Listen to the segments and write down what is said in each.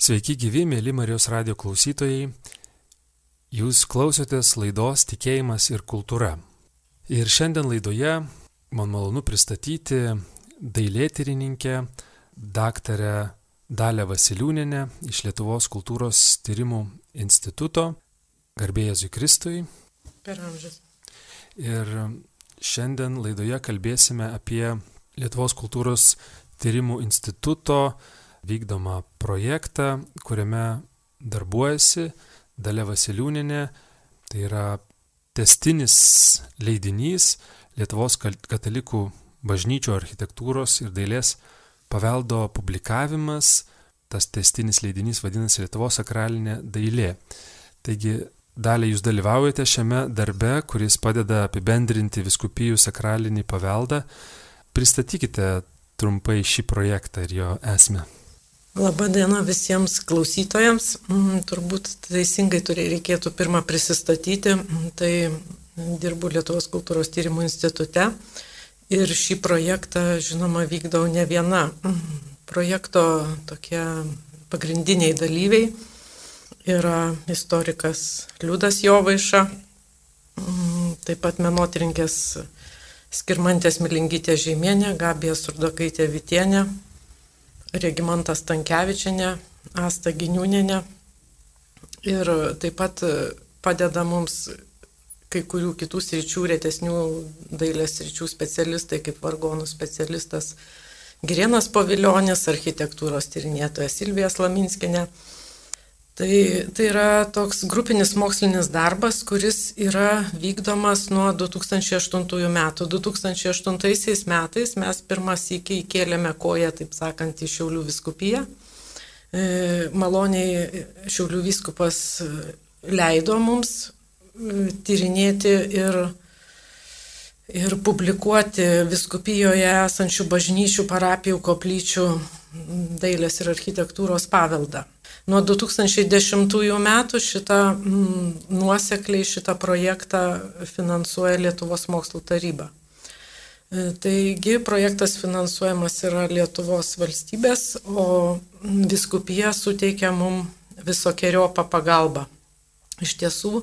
Sveiki gyvi, mėly Marijos radio klausytojai. Jūs klausotės laidos Tikėjimas ir kultūra. Ir šiandien laidoje man malonu pristatyti dailėtyrininkę daktarę Dalę Vasiliūninę iš Lietuvos kultūros tyrimų instituto, garbėjai Kristui. Per amžius. Ir šiandien laidoje kalbėsime apie Lietuvos kultūros tyrimų instituto vykdomą projektą, kuriame darbuojasi Dalė Vasiliūninė. Tai yra testinis leidinys Lietuvos katalikų bažnyčio architektūros ir dailės paveldo publikavimas. Tas testinis leidinys vadinasi Lietuvos sakralinė dailė. Taigi, dalį jūs dalyvaujate šiame darbe, kuris padeda apibendrinti viskupijų sakralinį paveldą. Pristatykite trumpai šį projektą ir jo esmę. Labadiena visiems klausytojams. Mm, turbūt teisingai turi, reikėtų pirmą prisistatyti. Mm, tai dirbu Lietuvos kultūros tyrimų institute ir šį projektą, žinoma, vykdau ne viena. Mm, projekto tokie pagrindiniai dalyviai yra istorikas Liudas Jovaiša, taip pat menotirinkės Skirmantės Milingytė Žemienė, Gabija Surdokaitė Vitienė, Regimantas Tankievičianė, Asta Giniūnenė ir taip pat padeda mums kai kurių kitų sričių, retesnių dailės sričių specialistai, kaip vargonų specialistas Girienas Paviljonis, architektūros tyrinėtojas Silvija Slaminskinė. Tai, tai yra toks grupinis mokslinis darbas, kuris yra vykdomas nuo 2008 metų. 2008 metais mes pirmas iki įkėlėme koją, taip sakant, į Šiaulių viskupiją. E, maloniai Šiaulių viskupas leido mums e, tyrinėti ir, ir publikuoti viskupijoje esančių bažnyčių, parapijų, koplyčių dailės ir architektūros paveldą. Nuo 2010 metų šitą mm, nuosekliai šitą projektą finansuoja Lietuvos mokslo taryba. E, taigi projektas finansuojamas yra Lietuvos valstybės, o viskupija suteikia mums visokiojopą pagalbą. Iš tiesų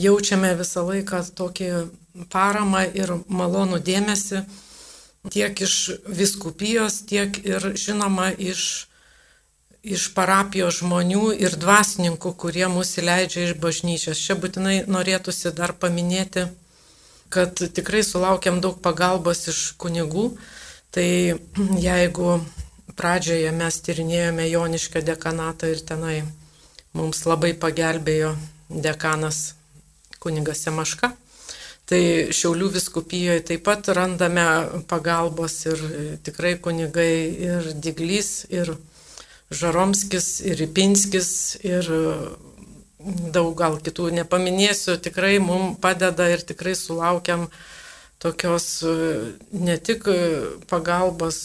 jaučiame visą laiką tokį paramą ir malonų dėmesį tiek iš viskupijos, tiek ir žinoma iš iš parapijos žmonių ir dvasininkų, kurie mūsų leidžia iš bažnyčios. Čia būtinai norėtųsi dar paminėti, kad tikrai sulaukiam daug pagalbos iš kunigų. Tai jeigu pradžioje mes tyrinėjome Jonišką dekanatą ir tenai mums labai pagelbėjo dekanas kunigas Semaška, tai Šiaulių viskupijoje taip pat randame pagalbos ir tikrai kunigai ir Diglys, ir Žaromskis ir Ipinskis ir daug gal kitų nepaminėsiu, tikrai mums padeda ir tikrai sulaukiam tokios ne tik pagalbos,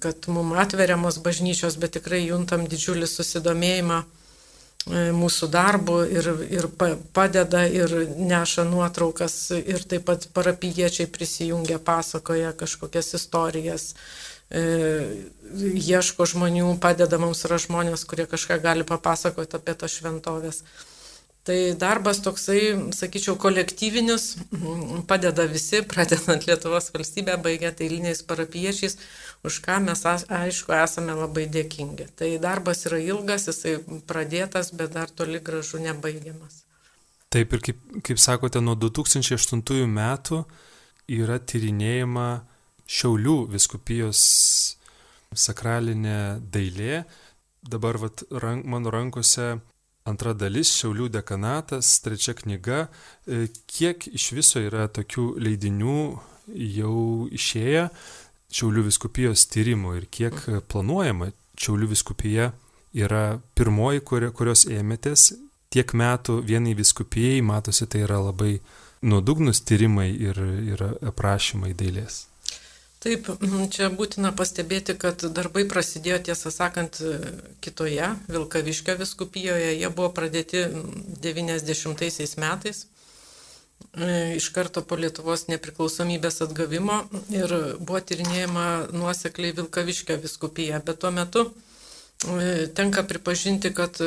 kad mums atveriamos bažnyčios, bet tikrai juntam didžiulį susidomėjimą e, mūsų darbu ir, ir padeda ir neša nuotraukas ir taip pat parapiečiai prisijungia, pasakoja kažkokias istorijas. E, ieško žmonių, padeda mums yra žmonės, kurie kažką gali papasakoti apie tas šventovės. Tai darbas toksai, sakyčiau, kolektyvinis, padeda visi, pradedant Lietuvos valstybę, baigiant eiliniais parapiečiais, už ką mes, aišku, esame labai dėkingi. Tai darbas yra ilgas, jisai pradėtas, bet dar toli gražu nebaigiamas. Taip ir kaip, kaip sakote, nuo 2008 metų yra tyrinėjama Šiaulių viskupijos sakralinė dailė. Dabar vat, rank, mano rankose antra dalis Šiaulių dekanatas, trečia knyga. E, kiek iš viso yra tokių leidinių jau išėję Šiaulių viskupijos tyrimų ir kiek planuojama Šiaulių viskupija yra pirmoji, kurios ėmėtės tiek metų vienai viskupijai, matosi, tai yra labai nuodugnus tyrimai ir, ir aprašymai dailės. Taip, čia būtina pastebėti, kad darbai prasidėjo, tiesą sakant, kitoje Vilkaviškio viskupijoje. Jie buvo pradėti 90 metais, e, iš karto po Lietuvos nepriklausomybės atgavimo ir buvo tyrinėjama nuosekliai Vilkaviškio viskupija. Bet tuo metu tenka pripažinti, kad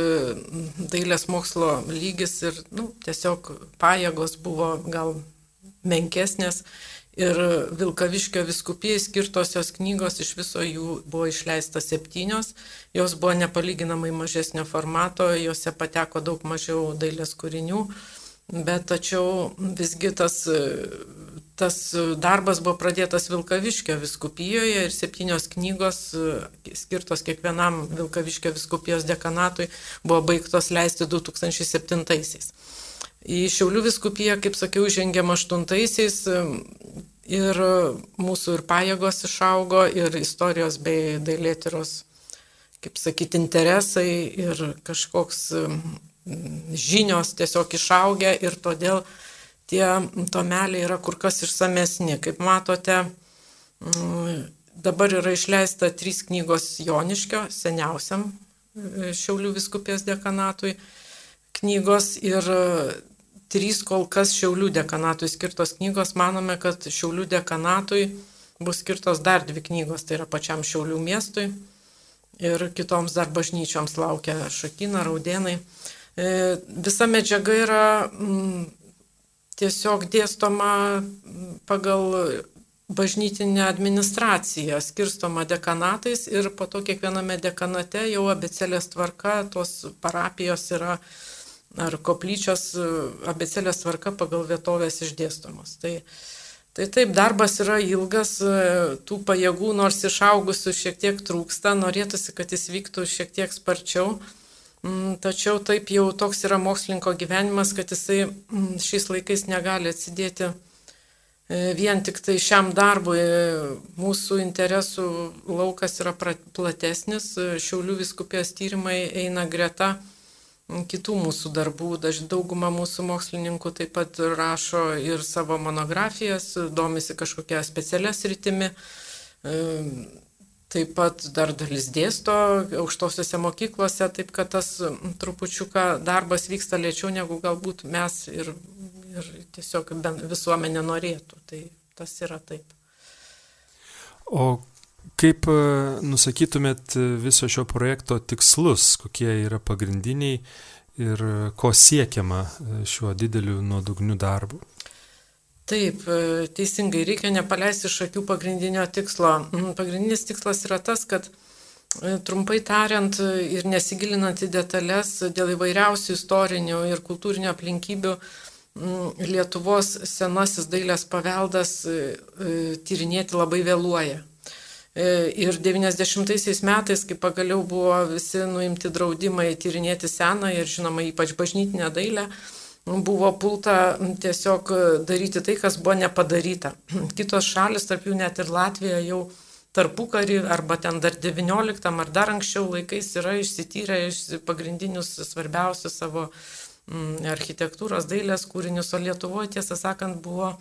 dailės mokslo lygis ir nu, tiesiog pajėgos buvo gal menkesnės Ir Vilkaviškio viskupijai skirtosios knygos iš viso jų buvo išleista septynios, jos buvo nepalyginamai mažesnio formato, juose pateko daug mažiau dailės kūrinių, bet tačiau visgi tas, tas darbas buvo pradėtas Vilkaviškio viskupijoje ir septynios knygos skirtos kiekvienam Vilkaviškio viskupijos dekanatui buvo baigtos leisti 2007. -aisiais. Į Šiaulių viskupiją, kaip sakiau, žengėm aštuntaisiais ir mūsų ir pajėgos išaugo, ir istorijos bei dailėtyros, kaip sakyti, interesai ir kažkoks žinios tiesiog išaugę ir todėl tie tomeliai yra kur kas išsamesni. Kaip matote, dabar yra išleista trys knygos Joniškio, seniausiam Šiaulių viskupės dekanatui knygos ir trys kol kas Šiaulių dekanatui skirtos knygos. Manome, kad Šiaulių dekanatui bus skirtos dar dvi knygos, tai yra pačiam Šiaulių miestui ir kitoms dar bažnyčioms laukia Šakina, Raudienai. E, visa medžiaga yra m, tiesiog dėstoma pagal bažnytinė administracija, skirstoma dekanatais ir po to kiekviename dekanate jau abecelės tvarka tos parapijos yra ar koplyčios e, abecelės tvarka pagal vietovės išdėstomos. Tai, tai taip, darbas yra ilgas, e, tų pajėgų nors išaugusių šiek tiek trūksta, norėtųsi, kad jis vyktų šiek tiek sparčiau. Mm, tačiau taip jau toks yra mokslininko gyvenimas, kad jisai mm, šiais laikais negali atsidėti e, vien tik tai šiam darbui. Mūsų interesų laukas yra platesnis, Šiaulių viskupės tyrimai eina greta kitų mūsų darbų. Dauguma mūsų mokslininkų taip pat rašo ir savo monografijas, domisi kažkokia specialia sritimi. Taip pat dar dalis dėsto aukštosiuose mokyklose, taip kad tas trupučiuką darbas vyksta lėčiau negu galbūt mes ir, ir tiesiog visuomenė norėtų. Tai tas yra taip. O Kaip e, nusakytumėt viso šio projekto tikslus, kokie yra pagrindiniai ir ko siekiama e, šiuo dideliu nuodugniu darbu? Taip, e, teisingai, reikia nepaleisti iš akių pagrindinio tikslo. Mm, pagrindinis tikslas yra tas, kad trumpai tariant ir nesigilinant į detalės dėl įvairiausių istorinių ir kultūrinių aplinkybių, mm, Lietuvos senasis dailės paveldas tyrinėti labai vėluoja. E, ir 90 metais, kai pagaliau buvo visi nuimti draudimai tyrinėti seną ir žinoma ypač bažnytinę dailę, buvo pulta tiesiog daryti tai, kas buvo nepadaryta. Kitos šalis, tarp jų net ir Latvija, jau tarpukarį arba ten dar 19 ar dar anksčiau laikais yra išsityrę iš pagrindinius svarbiausius savo architektūros dailės kūrinius, o Lietuvoje tiesą sakant buvo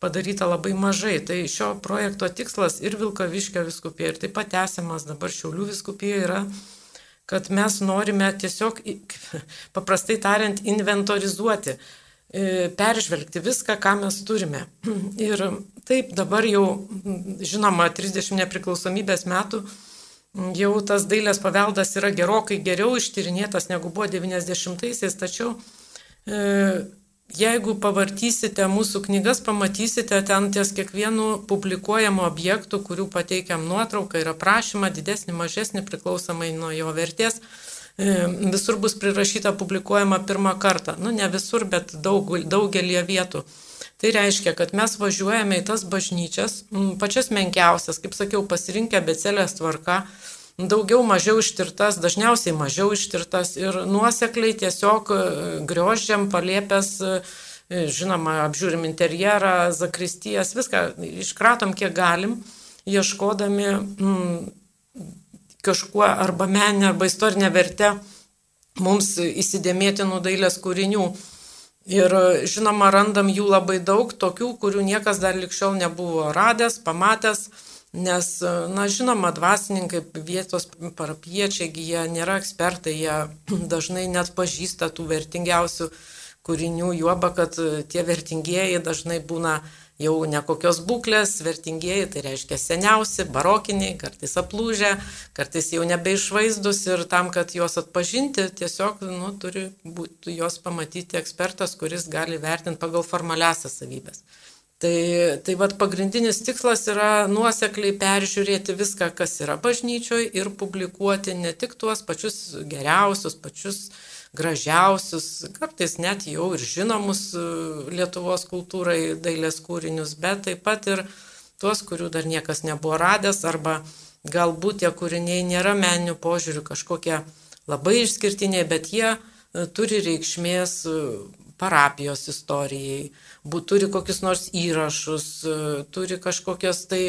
padaryta labai mažai. Tai šio projekto tikslas ir Vilkaviškio viskupija, ir taip pat tęsiamas dabar Šiaulių viskupija yra, kad mes norime tiesiog, paprastai tariant, inventorizuoti, e, peržvelgti viską, ką mes turime. Ir taip dabar jau, žinoma, 30 nepriklausomybės metų jau tas dailės paveldas yra gerokai geriau ištyrinėtas negu buvo 90-aisiais, tačiau e, Jeigu pavartysite mūsų knygas, pamatysite ten ties kiekvienu publikuojamu objektu, kurių pateikiam nuotrauką ir aprašymą, didesnį, mažesnį, priklausomai nuo jo vertės. E, visur bus prirašyta publikuojama pirmą kartą. Nu, ne visur, bet daug, daugelie vietų. Tai reiškia, kad mes važiuojame į tas bažnyčias, pačias menkiausias, kaip sakiau, pasirinkę becelės tvarka, daugiau mažiau ištirtas, dažniausiai mažiau ištirtas ir nuosekliai tiesiog e, griožėm paliepęs, e, žinoma, apžiūrim interjerą, zakristijas, viską iškratom kiek galim, ieškodami mm, kažkuo arba meninę arba istorinę vertę mums įsidėmėtinų dailės kūrinių. Ir žinoma, randam jų labai daug, tokių, kurių niekas dar likščiau nebuvo radęs, pamatęs Nes, na, žinoma, dvasininkai, vietos parapiečiai, jie nėra ekspertai, jie dažnai net pažįsta tų vertingiausių kūrinių, juoba, kad tie vertingieji dažnai būna jau nekokios būklės, vertingieji, tai reiškia seniausi, barokiniai, kartais aplūžę, kartais jau nebeišvaizdus ir tam, kad juos atpažinti, tiesiog nu, turi būti juos pamatyti ekspertas, kuris gali vertinti pagal formaliasias savybės. Tai, tai vad pagrindinis tikslas yra nuosekliai peržiūrėti viską, kas yra bažnyčioje ir publikuoti ne tik tuos pačius geriausius, pačius gražiausius, kartais net jau ir žinomus e, Lietuvos kultūrai dailės kūrinius, bet taip pat ir tuos, kurių dar niekas nebuvo radęs, arba galbūt tie kūriniai nėra meninių požiūrių kažkokie labai išskirtiniai, bet jie e, turi reikšmės e, parapijos istorijai, būt, turi kokius nors įrašus, turi kažkokias tai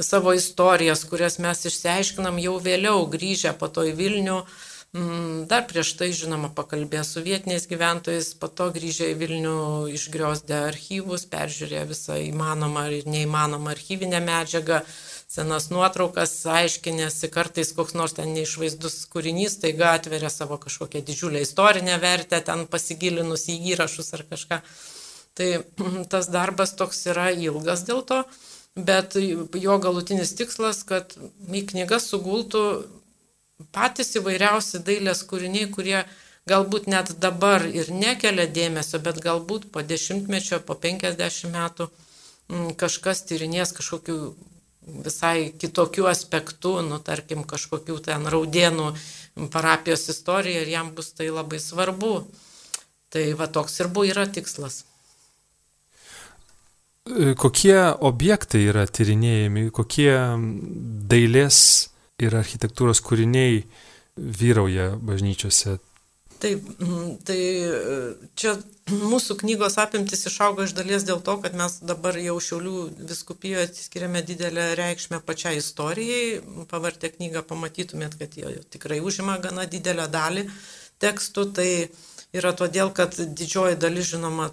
savo istorijas, kurias mes išsiaiškinam jau vėliau grįžę po to į Vilnių, Mm, dar prieš tai, žinoma, pakalbėjo su vietiniais gyventojais, po to grįžę į Vilnių išgriozdę archyvus, peržiūrėjo visą įmanomą ir neįmanomą archyvinę medžiagą, senas nuotraukas, aiškinėsi, kartais koks nors ten neišvaizdus kūrinys, taiga atveria savo kažkokią didžiulę istorinę vertę, ten pasigilinus į įrašus ar kažką. Tai tas darbas toks yra ilgas dėl to, bet jo galutinis tikslas, kad į knygas sugultų patys įvairiausi dailės kūriniai, kurie galbūt net dabar ir nekelia dėmesio, bet galbūt po dešimtmečio, po penkisdešimt metų kažkas tyrinės kažkokiu visai kitokių aspektų, nu, tarkim, kažkokių ten raudienų parapijos istoriją ir jam bus tai labai svarbu. Tai va toks ir buvo yra tikslas. Kokie objektai yra tyrinėjami, kokie dailės ir architektūros kūriniai vyrauja bažnyčiose. Taip, mm, tai e, čia mūsų knygos apimtis išaugo iš dalies dėl to, kad mes dabar jau Šiaulių viskupijoje skiriame didelę reikšmę pačiai istorijai. Pavartę knygą pamatytumėt, kad jie tikrai užima gana didelę dalį tekstų. Tai yra todėl, kad didžioji dalis, žinoma,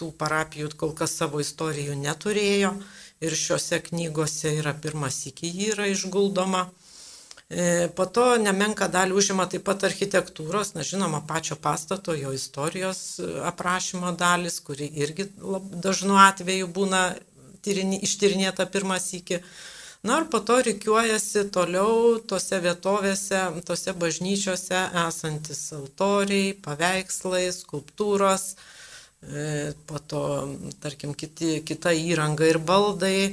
tų parapijų kol kas savo istorijų neturėjo ir šiuose knygose yra pirmas iki jį yra išguldoma. E, po to nemenka dalį užima taip pat architektūros, na žinoma, pačio pastato, jo istorijos e, aprašymo dalis, kuri irgi dažnu atveju būna tyrini, ištyrinėta pirmas iki. Na ir po to reikiuojasi toliau tose vietovėse, tose bažnyčiose esantis altoriai, paveikslai, skulptūros, e, po to, tarkim, kiti, kita įranga ir baldai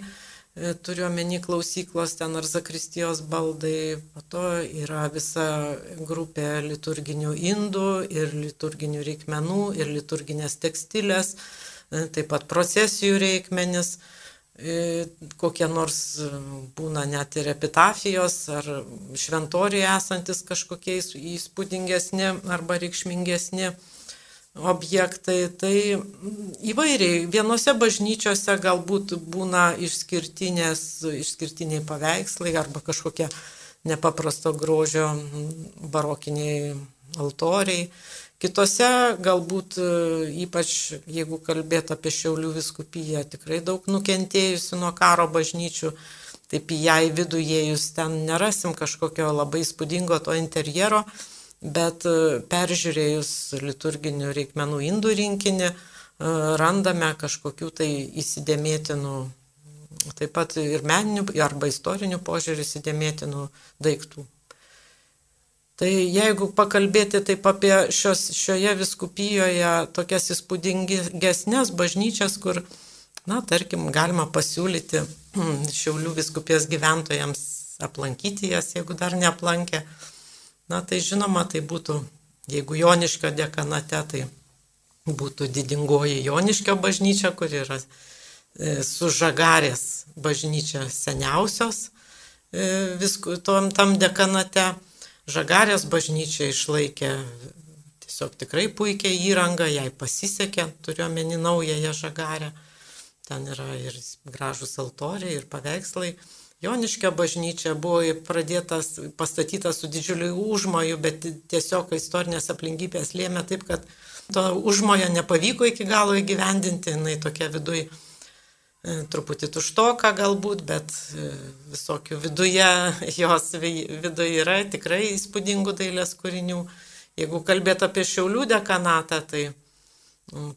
E, turiuomenį klausyklos ten ar zakristijos baldai, po to yra visa grupė liturginių indų ir liturginių reikmenų ir liturginės tekstilės, e, taip pat procesijų reikmenis, e, kokie nors būna net ir epitafijos ar šventoriai esantis kažkokie įspūdingesni arba reikšmingesni objektai. Tai įvairiai. Vienose bažnyčiose galbūt būna išskirtiniai paveikslai arba kažkokie nepaprasto grožio barokiniai altoriai. Kitose galbūt, ypač jeigu kalbėt apie Šiaulių viskupiją, tikrai daug nukentėjusių nuo karo bažnyčių, taip į ją į vidų įėjus ten nerasim kažkokio labai spūdingo to interjero, bet e, peržiūrėjus liturginių reikmenų indų rinkinį, e, randame kažkokių tai įsidėmėtinų, taip pat ir meninių arba istorinių požiūrį įsidėmėtinų daiktų. Tai jeigu pakalbėti taip apie šios, šioje viskupijoje tokias įspūdingesnės bažnyčias, kur, na, tarkim, galima pasiūlyti Šiaulių viskupijos gyventojams aplankyti jas, jeigu dar neaplankė, Na tai žinoma, tai būtų, jeigu Joniškio dekanate, tai būtų didingoji Joniškio bažnyčia, kur yra e, su žagarės bažnyčia seniausios e, visku, tom, tam dekanate. Žagarės bažnyčia išlaikė tiesiog tikrai puikia įranga, jai pasisekė, turiuomenį naująją žagarę. Ten yra ir gražus altoriai, ir paveikslai. Joniškio bažnyčia buvo pradėtas, pastatytas su didžiuliu užmoju, bet tiesiog istorinės aplinkybės lėmė taip, kad to užmojo nepavyko iki galo įgyvendinti, jinai tokia viduje truputį tuštoka galbūt, bet e, visokių viduje, jos viduje yra tikrai įspūdingų dailės kūrinių. Jeigu kalbėt apie Šiaulių dekanatą, tai,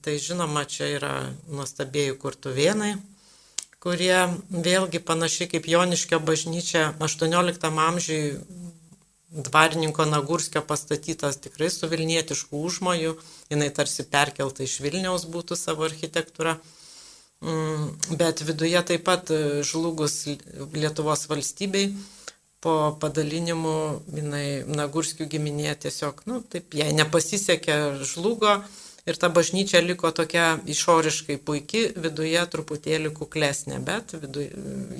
tai žinoma, čia yra nuostabėjų kurtuvienai, kurie vėlgi panašiai kaip Joniškio bažnyčia 18 amžiui dvarininko Nagurskio pastatytas tikrai su Vilnietišku užmoju, jinai tarsi perkelta iš Vilniaus būtų savo architektūra. Mm, bet viduje taip pat žlugus Lietuvos valstybei po padalinimų jinai Nagurskių giminė tiesiog, nu, taip, jai nepasisekė, žlugo ir ta bažnyčia liko tokia išoriškai puikiai, viduje truputėlį kuklesnė, bet viduje,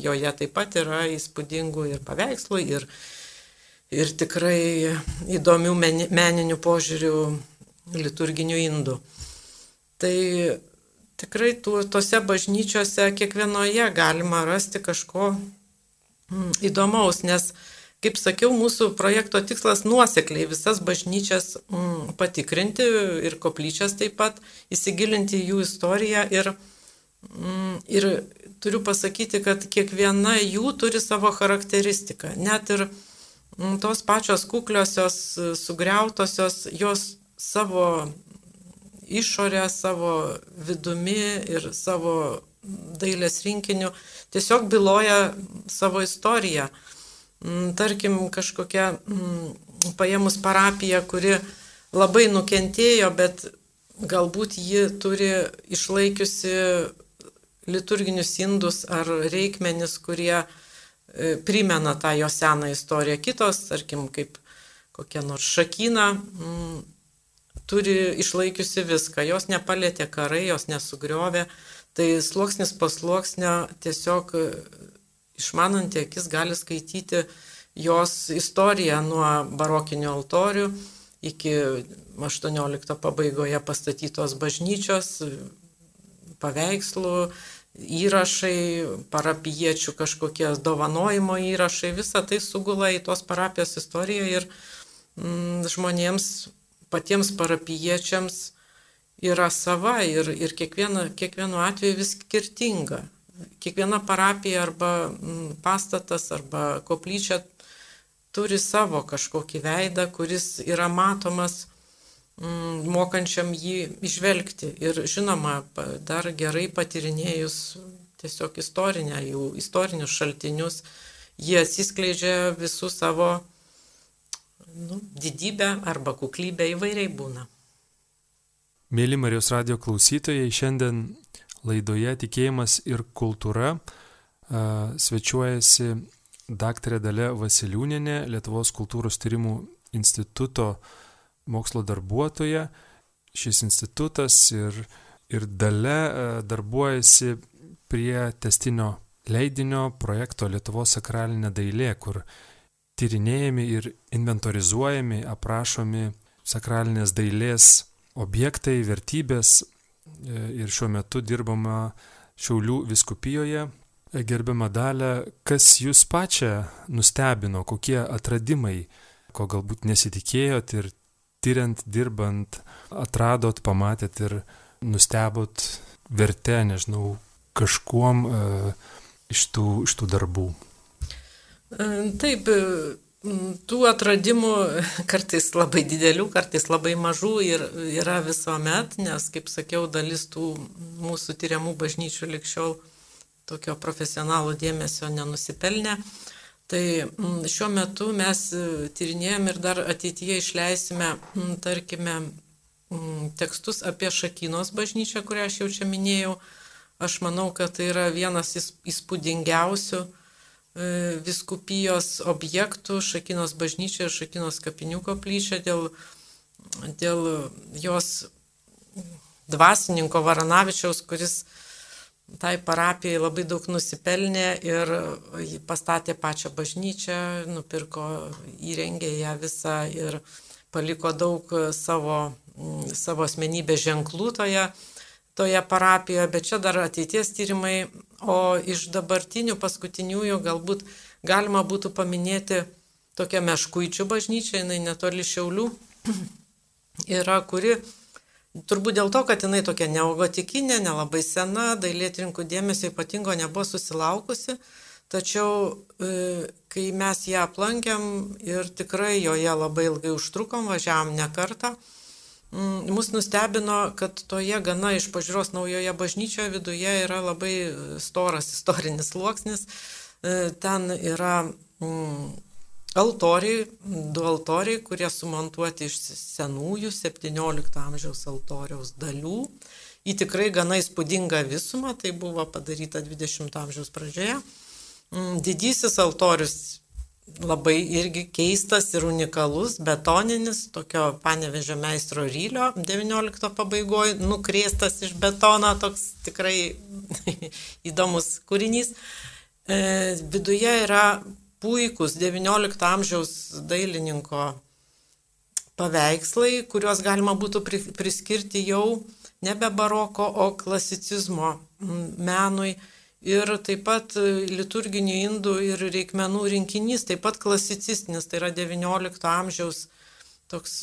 joje taip pat yra įspūdingų ir paveikslų, ir, ir tikrai įdomių meninių požiūrių liturginių indų. Tai tikrai tu, tose bažnyčiose kiekvienoje galima rasti kažko mm, įdomaus, nes Kaip sakiau, mūsų projekto tikslas nuosekliai visas bažnyčias mm, patikrinti ir koplyčias taip pat, įsigilinti jų istoriją ir, mm, ir turiu pasakyti, kad kiekviena jų turi savo charakteristiką. Net ir mm, tos pačios kukliosios, sugriautosios, jos savo išorę, savo vidumi ir savo dailės rinkiniu tiesiog byloja savo istoriją. Mm, tarkim, kažkokia mm, paėmus parapiją, kuri labai nukentėjo, bet galbūt ji turi išlaikiusi liturginius indus ar reikmenis, kurie e, primena tą jo seną istoriją. Kitos, tarkim, kaip kokia nors šakina, mm, turi išlaikiusi viską, jos nepalėtė karai, jos nesugriovė. Tai sluoksnis pasluoksnio tiesiog išmananti akis gali skaityti jos istoriją nuo barokinių altorių iki 18 pabaigoje pastatytos bažnyčios, paveikslų, įrašai, parapiečių kažkokie dovanojimo įrašai, visa tai sugula į tos parapijos istoriją ir mm, žmonėms, patiems parapiečiams yra sava ir, ir kiekviena, kiekvienu atveju vis skirtinga kiekviena parapija arba mm, pastatas arba koplyčia turi savo kažkokį veidą, kuris yra matomas mm, mokančiam jį išvelgti. Ir žinoma, dar gerai patirinėjus tiesiog istorinę, jų istorinius šaltinius, jie atsiskleidžia visų savo nu, didybę arba kuklybę įvairiai būna. Mėly Marijos radio klausytojai, šiandien laidoje Tikėjimas ir kultūra svečiuojasi daktarė Dalė Vasiliūninė, Lietuvos kultūros tyrimų instituto mokslo darbuotoja. Šis institutas ir, ir Dalė darbuojasi prie testinio leidinio projekto Lietuvos sakralinė dailė, kur tyrinėjami ir inventorizuojami, aprašomi sakralinės dailės objektai, vertybės, ir šiuo metu dirbama Šiaulių viskupijoje. Gerbiama dalė, kas jūs pačią nustebino, kokie atradimai, ko galbūt nesitikėjot ir tyriant, dirbant, atradot, pamatėt ir nustebot vertę, nežinau, kažkuom e, iš, tų, iš tų darbų. Taip, Mm, tų atradimų kartais labai didelių, kartais labai mažų ir yra visuomet, nes, kaip sakiau, dalis tų mūsų tyriamų bažnyčių likščiau tokio profesionalų dėmesio nenusipelnė. Tai šiuo metu mes tyrinėjom ir dar ateityje išleisime, tarkime, tekstus apie Šakynos bažnyčią, kurią aš jau čia minėjau. Aš manau, kad tai yra vienas įspūdingiausių viskupijos objektų Šakinos bažnyčia ir Šakinos kapinių koplyčia dėl, dėl jos dvasininko Varanavičiaus, kuris tai parapijai labai daug nusipelnė ir pastatė pačią bažnyčią, nupirko, įrengė ją visą ir paliko daug savo, savo asmenybės ženklų toje toje parapijoje, bet čia dar ateities tyrimai, o iš dabartinių paskutiniųjų galbūt galima būtų paminėti tokią meškuičių bažnyčią, jinai netoli Šiaulių yra, kuri turbūt dėl to, kad jinai tokia neogotikinė, nelabai sena, dailėtininkų dėmesio ypatingo nebuvo susilaukusi, tačiau e, kai mes ją aplankėm ir tikrai joje labai ilgai užtrukom, važiavom ne kartą, mus nustebino, kad toje gana iš pažiūros naujoje bažnyčioje viduje yra labai storas istorinis sluoksnis. E, ten yra mm, altoriai, du altoriai, kurie sumontuoti iš senųjų 17 amžiaus altoriaus dalių į tikrai gana įspūdingą visumą, tai buvo padaryta 20 amžiaus pradžioje. Mm, didysis altorius labai irgi keistas ir unikalus, betoninis, tokio panevežio meistro rylio 19 pabaigoje, nukrėstas iš betono, toks tikrai įdomus kūrinys. E, viduje yra puikus 19 amžiaus dailininko paveikslai, kuriuos galima būtų priskirti jau nebe baroko, o klasicizmo menui. Ir taip pat liturginių indų ir reikmenų rinkinys, taip pat klasicistinis, tai yra XIX amžiaus toks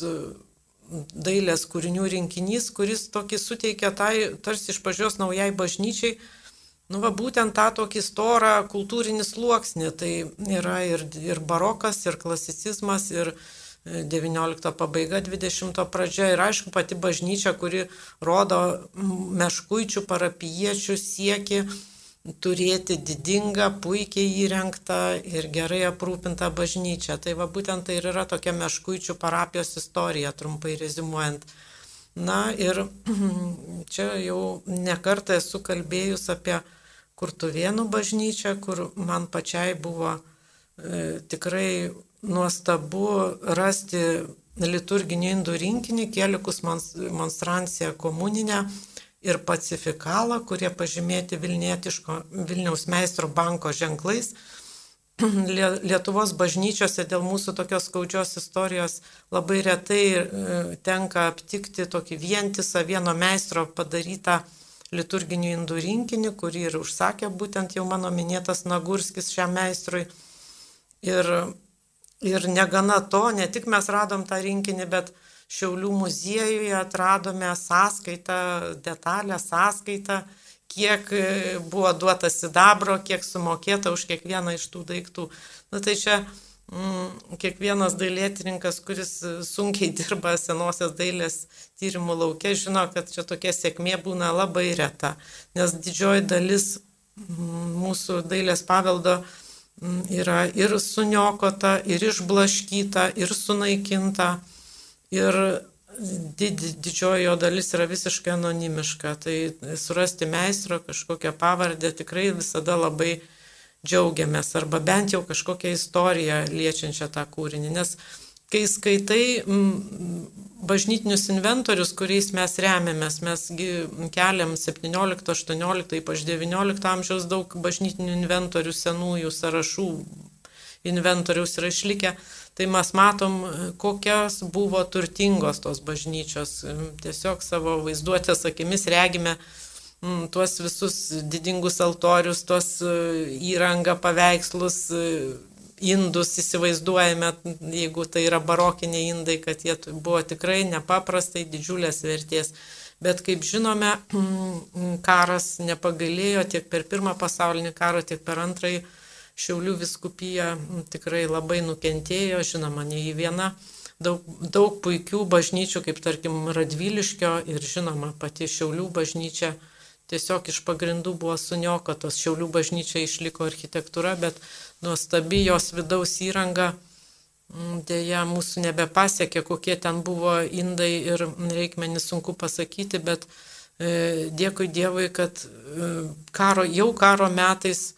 dailės kūrinių rinkinys, kuris tokį suteikia tai, tarsi iš pažios naujai bažnyčiai, nu va būtent tą tokį storą kultūrinį sluoksnį. Tai yra ir, ir barokas, ir klasicizmas, ir, XIX pabaiga, XX pradžia ir aišku pati bažnyčia, kuri rodo meškuičių parapiečių sieki turėti didingą, puikiai įrengtą ir gerai aprūpintą bažnyčią. Tai va būtent tai ir yra tokia meškuičių parapijos istorija, trumpai rezimuojant. Na ir čia jau nekartą esu kalbėjus apie Kurtuvienų bažnyčią, kur man pačiai buvo e, tikrai nuostabu rasti liturginį indų rinkinį, kelikus monstranciją komuninę ir pacifikalą, kurie pažymėti Vilniaus meistro banko ženklais. Lietuvos bažnyčiose dėl mūsų tokios skaudžios istorijos labai retai e, tenka aptikti tokį vientisą vieno meistro padarytą liturginių indų rinkinį, kurį ir užsakė būtent jau mano minėtas Nagurskis šiam meistrui. Ir Ir negana to, ne tik mes radom tą rinkinį, bet Šiaulių muziejuje atradome sąskaitą, detalę sąskaitą, kiek e, buvo duota sidabro, kiek sumokėta už kiekvieną iš tų daiktų. Na tai čia mm, kiekvienas dailėtininkas, kuris sunkiai dirba senosios dailės tyrimų laukia, žino, kad čia tokia sėkmė būna labai reta, nes didžioji dalis mm, mūsų dailės paveldo yra ir suniokota, ir išblaškyta, ir sunaikinta. Ir did, didžioji jo dalis yra visiškai anonimiška. Tai surasti meistro kažkokią pavardę tikrai visada labai džiaugiamės. Arba bent jau kažkokią istoriją liečiančią tą kūrinį. Nes kai skaitai bažnytinius inventorius, kuriais mes remiamės. Mes keliam 17, 18, ypač 19 amžiaus daug bažnytinių inventorių, senųjų sąrašų inventoriaus yra išlikę. Tai mes matom, kokios buvo turtingos tos bažnyčios. Tiesiog savo vaizduotės akimis regime mm, tuos visus didingus altorius, tuos e, įrangą, paveikslus, indus įsivaizduojame, jeigu tai yra barokiniai indai, kad jie buvo tikrai nepaprastai didžiulės vertės. Bet kaip žinome, karas nepagalėjo tiek per pirmą pasaulinį karą, tiek per antrąjį Šiaulių viskupija tikrai labai nukentėjo, žinoma, ne į vieną. Daug, daug puikių bažnyčių, kaip tarkim Radviliškio ir žinoma pati Šiaulių bažnyčia tiesiog iš pagrindų buvo suniokotos. Šiaulių bažnyčia išliko architektūra, bet nuostabi jos vidaus įranga dėja mūsų nebepasiekė, kokie ten buvo indai ir reikmenys sunku pasakyti, bet e, dėkui Dievui, kad e, karo, jau karo metais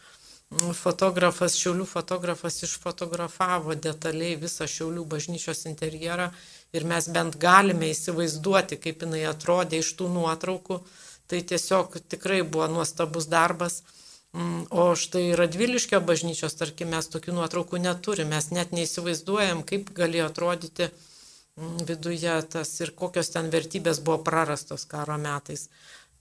fotografas, Šiaulių fotografas išfotografavo detaliai visą Šiaulių bažnyčios interjerą ir mes bent galime įsivaizduoti, kaip jinai atrodė iš tų nuotraukų Tai tiesiog tikrai buvo nuostabus darbas. Mm, o štai Radviliškio bažnyčios, tarkim, mes tokių nuotraukų neturime, mes net neįsivaizduojam, kaip galėjo atrodyti mm, viduje tas ir kokios ten vertybės buvo prarastos karo metais.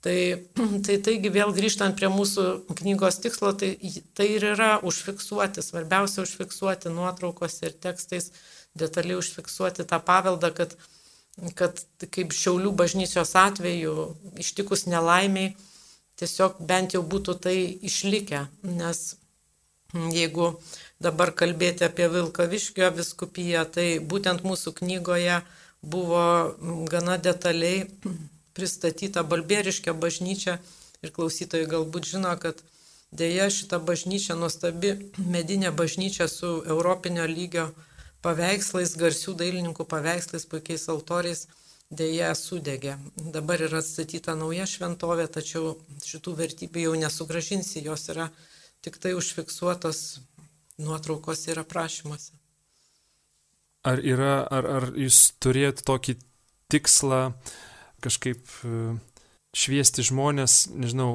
Tai, tai taigi vėl grįžtant prie mūsų knygos tikslo, tai, tai ir yra užfiksuoti, svarbiausia užfiksuoti nuotraukose ir tekstais, detaliai užfiksuoti tą paveldą, kad kad kaip Šiaulių bažnyčios atveju ištikus nelaimiai tiesiog bent jau būtų tai išlikę, nes jeigu dabar kalbėti apie Vilkaviškio viskupiją, tai būtent mūsų knygoje buvo gana detaliai pristatyta Balbėriškė bažnyčia ir klausytojai galbūt žino, kad dėja šita bažnyčia, nuostabi medinė bažnyčia su europinio lygio paveikslais, garsių dailininkų paveikslais, puikiais altoriais, dėja sudegė. Dabar yra atstatyta nauja šventovė, tačiau šitų vertybių jau nesugražinsi, jos yra tik tai užfiksuotos nuotraukos ir aprašymuose. Ar yra, ar, ar jūs turėt tokį tikslą kažkaip e, šviesti žmonės, nežinau,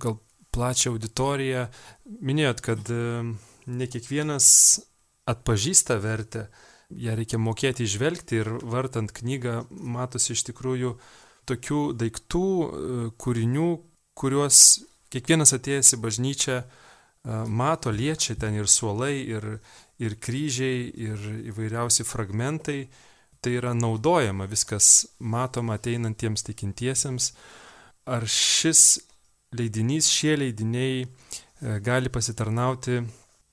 gal plačią auditoriją. Minėjot, kad e, ne kiekvienas atpažįsta vertę, ją reikia mokėti išvelgti ir vartant knygą matosi iš tikrųjų tokių daiktų, e, kūrinių, kuriuos kiekvienas atėjęs į bažnyčią mato, liečia ten ir suolai, ir, ir kryžiai, ir įvairiausi fragmentai. Tai yra naudojama viskas matoma ateinantiems tikintiesiems. Ar šis leidinys, šie leidiniai e, gali pasitarnauti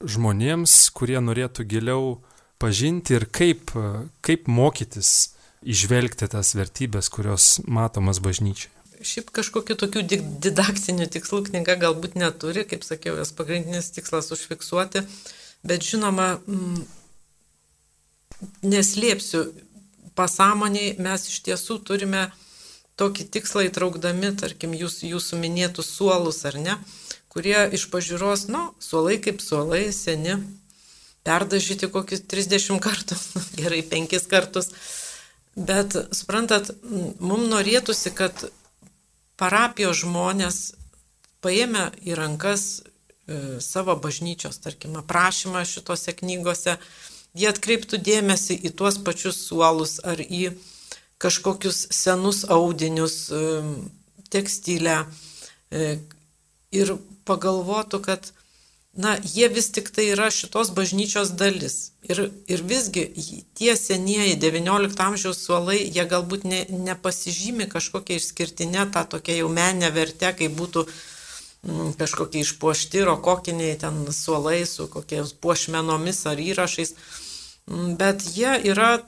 žmonėms, kurie norėtų giliau pažinti ir kaip, kaip mokytis išvelgti tas vertybės, kurios matomas bažnyčiai. Šiaip kažkokiu tokiu didaktiniu tikslu knyga galbūt neturi, kaip sakiau, jos pagrindinis tikslas užfiksuoti, bet žinoma, neslėpsiu, pasąmoniai mes iš tiesų turime tokį tikslą įtraukdami, tarkim, jūs, jūsų minėtus suolus ar ne, kurie iš pažiūros, nu, suolai kaip suolai, seni, perdažyti kokius 30 kartų, gerai 5 kartus. Bet, suprantat, mums norėtųsi, kad parapijos žmonės paėmė į rankas e, savo bažnyčios, tarkim, aprašymą šitose knygose, jie atkreiptų dėmesį į tuos pačius suolus ar į kažkokius senus audinius, tekstilę e, ir pagalvotų, kad na, jie vis tik tai yra šitos bažnyčios dalis. Ir, ir visgi tie senieji XIX amžiaus suolai, jie galbūt ne, nepasižymi kažkokia išskirtinė tą tokia jau menė vertė, kai būtų mm, kažkokie išpuošti rokokiniai ten suolai su kokiais puošmenomis ar įrašais, bet jie yra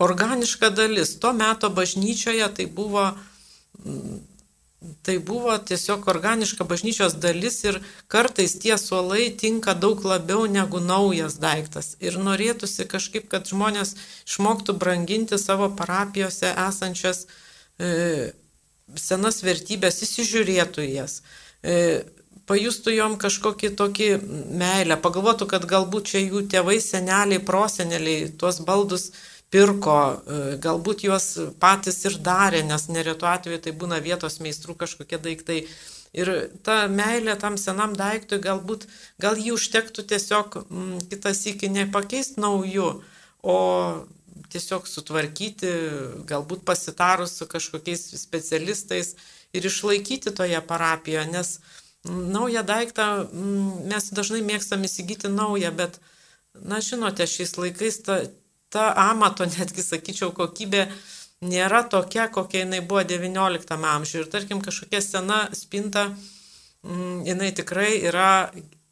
organiška dalis. To meto bažnyčioje tai buvo mm, tai buvo tiesiog organiška bažnyčios dalis ir kartais tie suolai tinka daug labiau negu naujas daiktas. Ir norėtųsi kažkaip, kad žmonės išmoktų branginti savo parapijose esančias e, senas vertybės, įsižiūrėtų jas. E, pajustų jom kažkokį tokį meilę, pagalvotų, kad galbūt čia jų tėvai, seneliai, proseneliai tuos baldus pirko, e, galbūt juos patys ir darė, nes neretu atveju tai būna vietos meistrų kažkokie daiktai. Ir ta meilė tam senam daiktui galbūt, gal jį užtektų tiesiog m, mm, kitas iki nepakeisti naujų, o tiesiog sutvarkyti, galbūt pasitarus su kažkokiais specialistais ir išlaikyti toje parapijoje, nes naują daiktą mm, mes dažnai mėgstam įsigyti naują, bet, na žinote, šiais laikais ta, ta amato, netgi sakyčiau, kokybė nėra tokia, kokia jinai buvo XIX amžiuje. Ir tarkim, kažkokia sena spinta, mm, jinai tikrai yra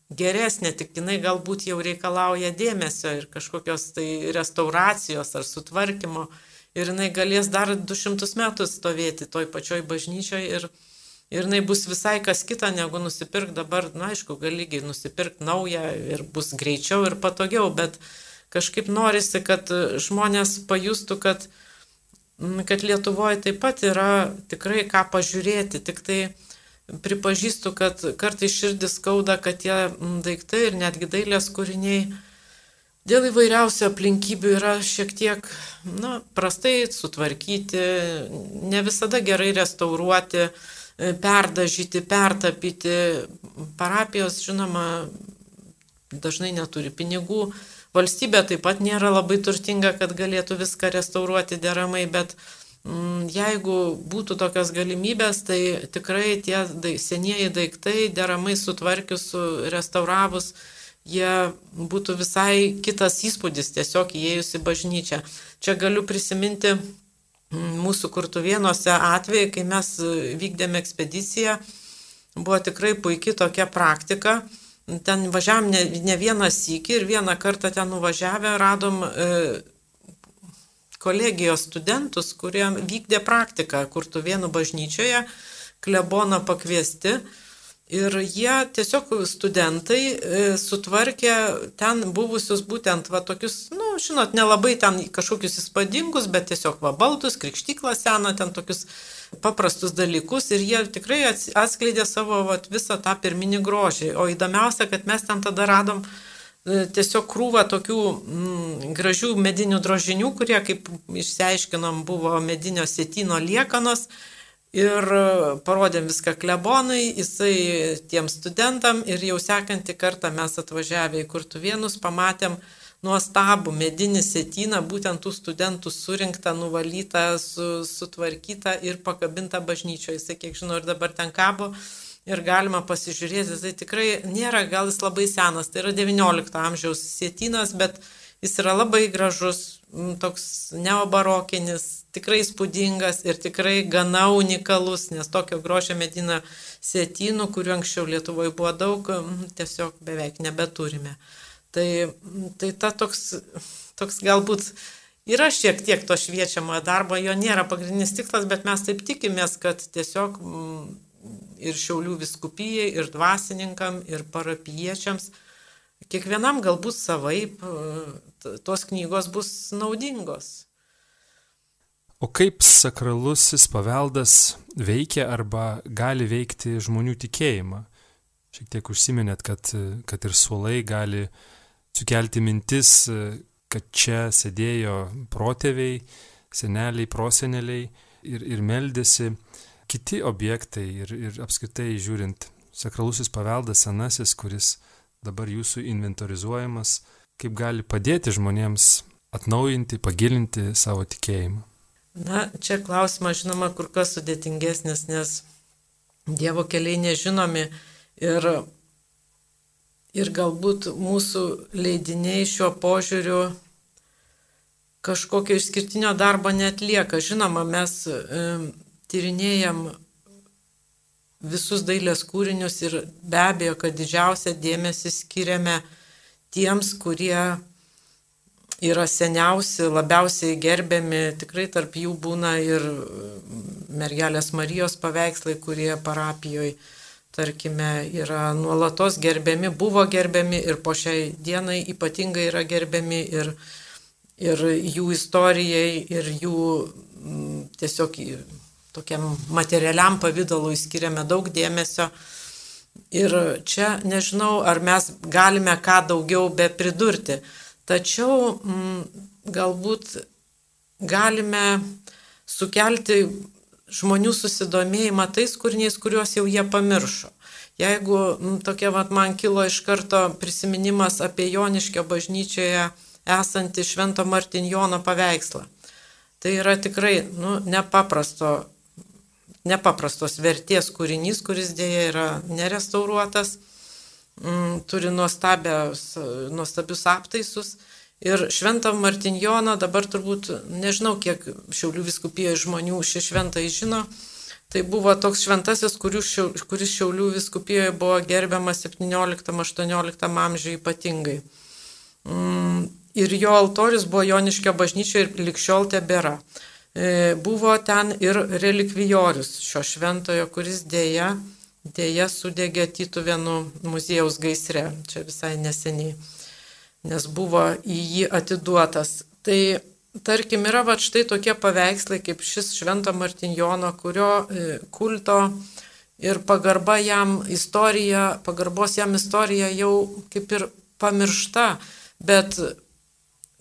geresnė, tik jinai galbūt jau reikalauja dėmesio ir kažkokios tai restauracijos ar sutvarkymo. Ir jinai galės dar 200 metų stovėti toj pačioj bažnyčioje ir, ir jinai bus visai kas kita negu nusipirkti dabar, na aišku, gali nusipirkti naują ir bus greičiau ir patogiau, bet kažkaip norisi, kad žmonės pajustų, kad, kad Lietuvoje taip pat yra tikrai ką pažiūrėti, tik tai pripažįstu, kad kartai širdis skauda, kad tie daiktai ir netgi dailės kūriniai dėl įvairiausių aplinkybių yra šiek tiek na, prastai sutvarkyti, ne visada gerai restauruoti, perdažyti, pertapyti. Parapijos, žinoma, dažnai neturi pinigų, Valstybė taip pat nėra labai turtinga, kad galėtų viską restauruoti deramai, bet mm, jeigu būtų tokios galimybės, tai tikrai tie senieji daiktai deramai sutvarkius, restauravus, jie būtų visai kitas įspūdis tiesiog įėjus į bažnyčią. Čia galiu prisiminti mūsų kurtuvienuose atvejai, kai mes vykdėme ekspediciją, buvo tikrai puikia tokia praktika ten važiavam ne, ne vieną sykį ir vieną kartą ten nuvažiavę radom e, kolegijos studentus, kurie vykdė praktiką Kurtuvėnų bažnyčioje, kleboną pakviesti. Ir jie tiesiog studentai e, sutvarkė ten buvusius būtent va tokius, na, nu, žinot, nelabai ten kažkokius įspūdingus, bet tiesiog va baldus, krikštyklą seną, ten tokius paprastus dalykus ir jie tikrai atskleidė savo va, visą tą pirminį grožį. O įdomiausia, kad mes ten tada radom e, tiesiog krūvą tokių mm, gražių medinių drožinių, kurie, kaip išsiaiškinom, buvo medinio sėtino liekanos Ir parodėm viską klebonai, jisai tiem studentam ir jau sekantį kartą mes atvažiavę į Kurtuvienus pamatėm nuostabų medinį sėtyną, būtent tų studentų surinktą, nuvalytą, su, sutvarkytą ir pakabintą bažnyčioje. Jisai, kiek žinau, ir dabar ten kabo ir galima pasižiūrėti, tai tikrai nėra, gal jis labai senas, tai yra XIX amžiaus sėtynas, bet jis yra labai gražus, toks neobarokinis, tikrai spūdingas ir tikrai gana unikalus, nes tokio grožio medina sėtynų, kuriuo anksčiau Lietuvoje buvo daug, tiesiog beveik nebeturime. Tai, tai ta toks, toks galbūt yra šiek tiek to šviečiamojo darbo, jo nėra pagrindinis tikslas, bet mes taip tikimės, kad tiesiog ir Šiaulių viskupijai, ir dvasininkam, ir parapiečiams kiekvienam galbūt savaip tos knygos bus naudingos. O kaip sakralusis paveldas veikia arba gali veikti žmonių tikėjimą? Šiek tiek užsiminėt, kad, kad ir suolai gali sukelti mintis, kad čia sėdėjo protėviai, seneliai, proseneliai ir, ir meldėsi kiti objektai ir, ir apskritai žiūrint sakralusis paveldas senasis, kuris dabar jūsų inventorizuojamas, kaip gali padėti žmonėms atnaujinti, pagilinti savo tikėjimą? Na, čia klausimas, žinoma, kur kas sudėtingesnis, nes Dievo keliai nežinomi ir, ir galbūt mūsų leidiniai šiuo požiūriu kažkokio išskirtinio darbo netlieka. Žinoma, mes tyrinėjam visus dailės kūrinius ir be abejo, kad didžiausią dėmesį skiriame tiems, kurie yra seniausi, labiausiai gerbiami, tikrai tarp jų būna ir mergelės Marijos paveikslai, kurie parapijoje, tarkime, yra nuolatos gerbiami, buvo gerbiami ir po šiai dienai ypatingai yra gerbiami ir, ir jų istorijai, ir jų tiesiog tokiam materialiam pavydalui skiriame daug dėmesio. Ir čia nežinau, ar mes galime ką daugiau be pridurti. Tačiau m, mm, galbūt galime sukelti žmonių susidomėjimą tais kūriniais, kuriuos jau jie pamiršo. Jeigu m, mm, tokia vat, man kilo iš karto prisiminimas apie Joniškio bažnyčioje esantį Švento Martinjono paveikslą. Tai yra tikrai nu, nepaprasto nepaprastos vertės kūrinys, kuris dėja yra nerestauruotas, mm, turi nuostabius aptaisus. Ir Šventą Martinjoną dabar turbūt nežinau, kiek Šiaulių viskupijoje žmonių šį šventą žino. Tai buvo toks šventasis, kuris Šiaulių viskupijoje buvo gerbiamas 17-18 amžiuje ypatingai. Mm, ir jo altorius buvo Joniškio bažnyčioje ir likščiol tebėra. E, buvo ten ir relikvijorius šio šventojo, kuris dėja, dėja sudegė Tytuvėnų muziejaus gaisre, čia visai neseniai, nes buvo į jį atiduotas. Tai tarkim yra va štai tokie paveikslai kaip šis Švento Martinjono, kurio e, kulto ir pagarba jam istorija, pagarbos jam istorija jau kaip ir pamiršta, bet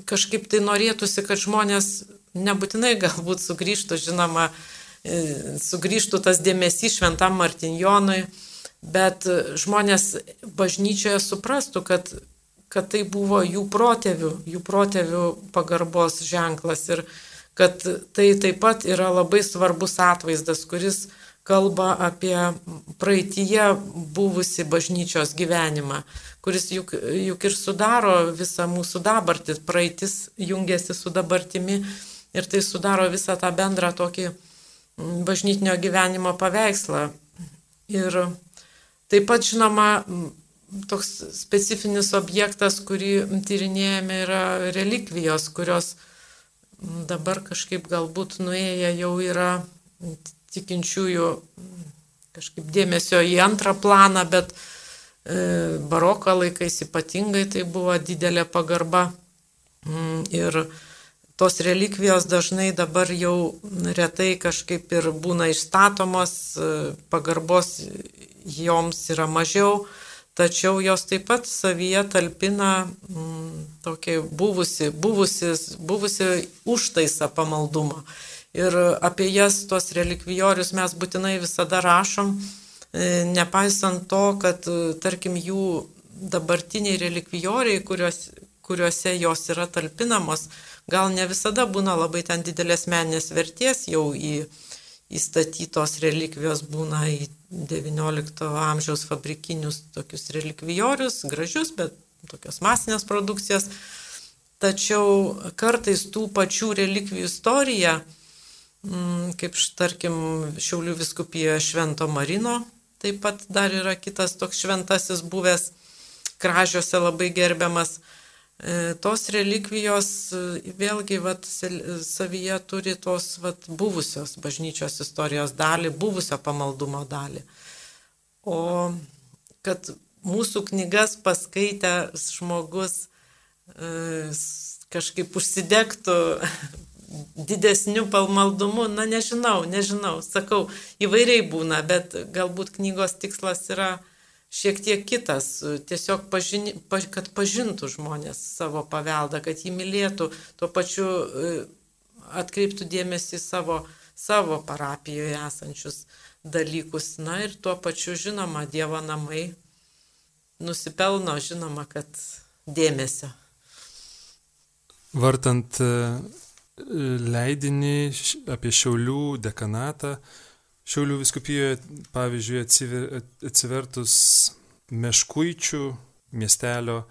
kažkaip tai norėtųsi, kad žmonės nebūtinai galbūt sugrįžtų, žinoma, sugrįžtų tas dėmesys šventam Martinjonui, bet žmonės bažnyčioje suprastų, kad, kad tai buvo jų protėvių, jų protėvių pagarbos ženklas ir kad tai taip pat yra labai svarbus atvaizdas, kuris kalba apie praeitie buvusi bažnyčios gyvenimą, kuris juk, juk ir sudaro visą mūsų dabartį, praeitis jungiasi su dabartimi ir tai sudaro visą tą bendrą tokį mm, bažnytinio gyvenimo paveikslą. Ir taip pat, žinoma, toks specifinis objektas, kurį tyrinėjame, yra relikvijos, kurios dabar kažkaip galbūt nuėję jau yra tikinčiųjų kažkaip dėmesio į antrą planą, bet e, baroko laikais ypatingai tai buvo didelė pagarba. Mm, ir tos relikvijos dažnai dabar jau retai kažkaip ir būna išstatomos, pagarbos joms yra mažiau, tačiau jos taip pat savyje talpina mm, tokį buvusi, buvusi, buvusi užtaisą pamaldumą. Ir apie jas, tuos relikvijorius mes būtinai visada rašom, e, nepaisant to, kad, e, tarkim, jų dabartiniai relikvijoriai, kuriuos, kuriuose jos yra talpinamos, gal ne visada būna labai ten didelės meninės vertės, jau į, įstatytos relikvijos būna į XIX amžiaus fabrikinius tokius relikvijorius, gražius, bet tokios masinės produkcijos. Tačiau kartais tų pačių relikvijų istorija, mm, kaip tarkim Šiaulių viskupijoje Švento Marino, taip pat dar yra kitas toks šventasis buvęs, kražiuose labai gerbiamas. E, tos relikvijos e, vėlgi vat, savyje turi tos vat, buvusios bažnyčios istorijos dalį, buvusio pamaldumo dalį. O kad mūsų knygas paskaitęs žmogus e, kažkaip užsidegtų didesniu pamaldumu, na nežinau, nežinau, sakau, įvairiai būna, bet galbūt knygos tikslas yra šiek tiek kitas, tiesiog pažini, kad pažintų žmonės savo paveldą, kad jį mylėtų, tuo pačiu e, atkreiptų dėmesį savo, savo parapijoje esančius dalykus. Na ir tuo pačiu, žinoma, Dievo namai nusipelno, žinoma, kad dėmesio. Vartant e, leidinį apie Šiaulių dekanatą, Šiaulių viskupijoje, pavyzdžiui, atsivertus Meškuičių miestelio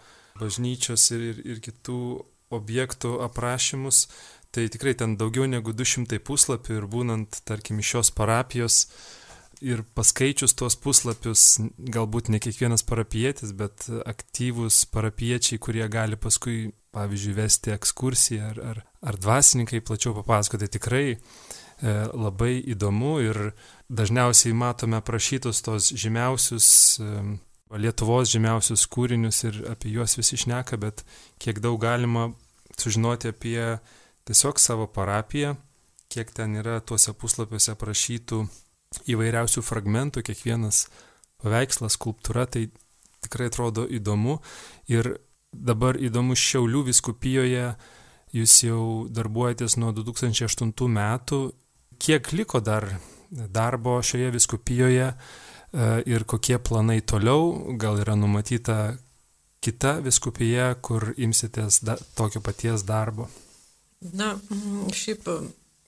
bažnyčios ir, ir, ir kitų objektų aprašymus, tai tikrai ten daugiau negu 200 puslapių ir būnant, tarkim, iš šios parapijos ir paskaičius tuos puslapius, galbūt ne kiekvienas parapietis, bet aktyvūs parapiečiai, kurie gali paskui, pavyzdžiui, vesti ekskursiją ar, ar, ar dvasininkai plačiau papasakoti, tikrai E, labai įdomu ir dažniausiai matome prašytus tos žymiausius e, Lietuvos žymiausius kūrinius ir apie juos visi šneka, bet kiek daug galima sužinoti apie tiesiog savo parapiją, kiek ten yra tuose puslapiuose prašytų įvairiausių fragmentų, kiekvienas paveikslas, skulptūra, tai tikrai atrodo įdomu. Ir dabar įdomu Šiaulių viskupijoje, jūs jau darbuojatės nuo 2008 metų kiek liko dar darbo šioje viskupijoje e, ir kokie planai toliau, gal yra numatyta kita viskupija, kur imsitės da, tokio paties darbo? Na, šiaip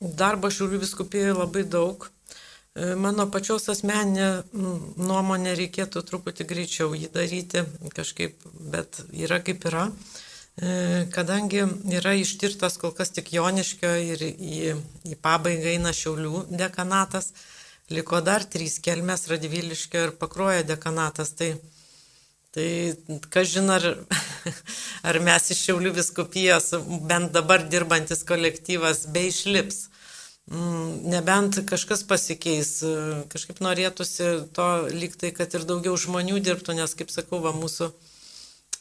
darbo šiaulių viskupijoje labai daug. E, mano pačios asmeninė nuomonė reikėtų truputį greičiau jį daryti kažkaip, bet yra kaip yra. E, kadangi yra ištirtas kol kas tik Joniškio ir į, į pabaigą eina Šiaulių dekanatas, liko dar trys kelmes Radviliškio ir Pakruojo dekanatas, tai, tai kažin ar, ar mes iš Šiaulių viskupijos, bent dabar dirbantis kolektyvas, be išlips. Mm, nebent kažkas pasikeis, kažkaip norėtųsi to liktai, kad ir daugiau žmonių dirbtų, nes, kaip sakau, va, mūsų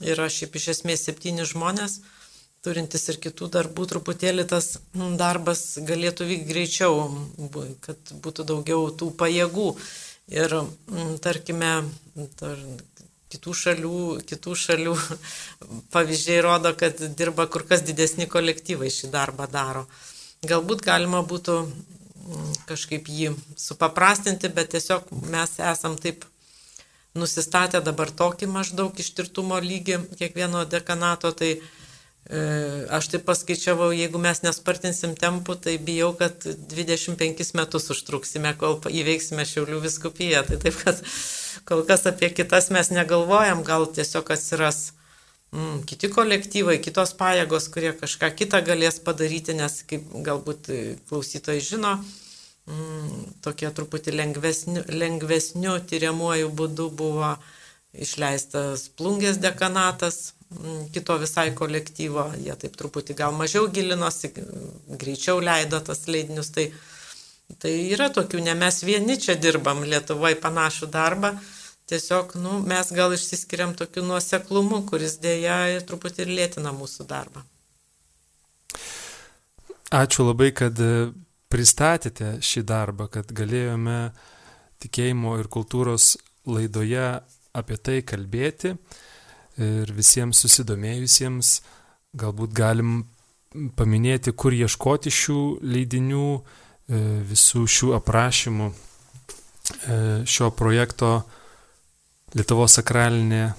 yra šiaip iš esmės septyni žmonės, turintis ir kitų darbų, truputėlį tas mm, darbas galėtų vykti greičiau, kad būtų daugiau tų pajėgų. Ir mm, tarkime, tar, kitų šalių, kitų šalių pavyzdžiai rodo, kad dirba kur kas didesni kolektyvai šį darbą daro. Galbūt galima būtų mm, kažkaip jį supaprastinti, bet tiesiog mes esam taip nusistatę dabar tokį maždaug ištirtumo lygį kiekvieno dekanato, tai e, aš taip paskaičiavau, jeigu mes nespartinsim tempų, tai bijau, kad 25 metus užtruksime, kol įveiksime Šiaulių viskupiją. Tai taip, kad kol kas apie kitas mes negalvojam, gal tiesiog atsiras mm, kiti kolektyvai, kitos pajėgos, kurie kažką kitą galės padaryti, nes kaip galbūt klausytojai žino, mm, tokie truputį lengvesniu, lengvesniu tyriamuoju būdu buvo išleistas plungės dekanatas, kito visai kolektyvo, jie taip truputį gal mažiau gilinosi, greičiau leido tas leidinius. Tai, tai yra tokių, ne mes vieni čia dirbam Lietuvoje panašų darbą, tiesiog nu, mes gal išsiskiriam tokiu nuoseklumu, kuris dėja truputį ir lėtina mūsų darbą. Ačiū labai, kad pristatėte šį darbą, kad galėjome tikėjimo ir kultūros laidoje apie tai kalbėti ir visiems susidomėjusiems galbūt galim paminėti, kur ieškoti šių leidinių, e, visų šių aprašymų e, šio projekto Lietuvos sakralinė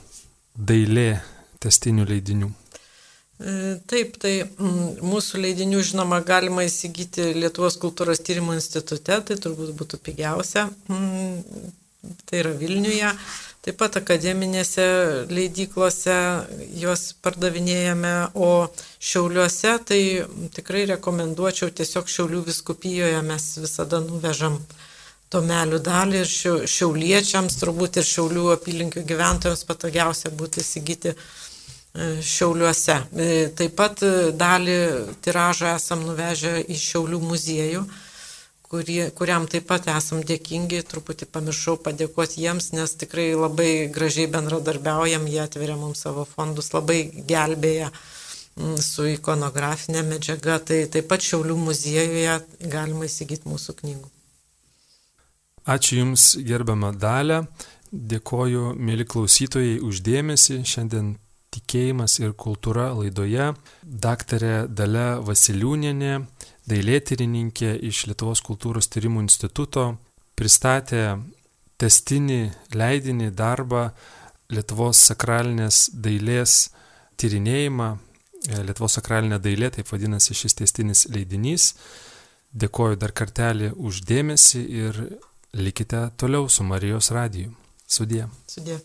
dailė testinių leidinių. E, taip, tai mūsų leidinių, žinoma, galima įsigyti Lietuvos kultūros tyrimų institute, tai turbūt būtų pigiausia. Tai yra Vilniuje. Taip pat akademinėse leidyklose juos pardavinėjame, o šiauliuose tai tikrai rekomenduočiau tiesiog šiaulių viskupijoje mes visada nuvežam tomelių dalį ir šiauliečiams, turbūt ir šiaulių apylinkių gyventojams patogiausia būtų įsigyti e, šiauliuose. E, taip pat dalį tiražą esam nuvežę į šiaulių muziejų kurie, kuriam taip pat esam dėkingi, truputį pamiršau padėkoti jiems, nes tikrai labai gražiai bendradarbiaujam, jie atveria mums savo fondus, labai gelbėja su ikonografinė medžiaga, tai taip pat Šiaulių muziejuje galima įsigyti mūsų knygų. Ačiū Jums, gerbama Dalė, dėkoju, mėly klausytojai, uždėmesi šiandien tikėjimas ir kultūra laidoje. Daktarė Dalė Vasiliūnienė dailėtyrininkė iš Lietuvos kultūros tyrimų instituto pristatė testinį leidinį darbą Lietuvos sakralinės dailės tyrinėjimą. Lietuvos sakralinė dailė, taip vadinasi šis testinis leidinys. Dėkoju dar kartelį uždėmesi ir likite toliau su Marijos radiju. Sudė. Sudė.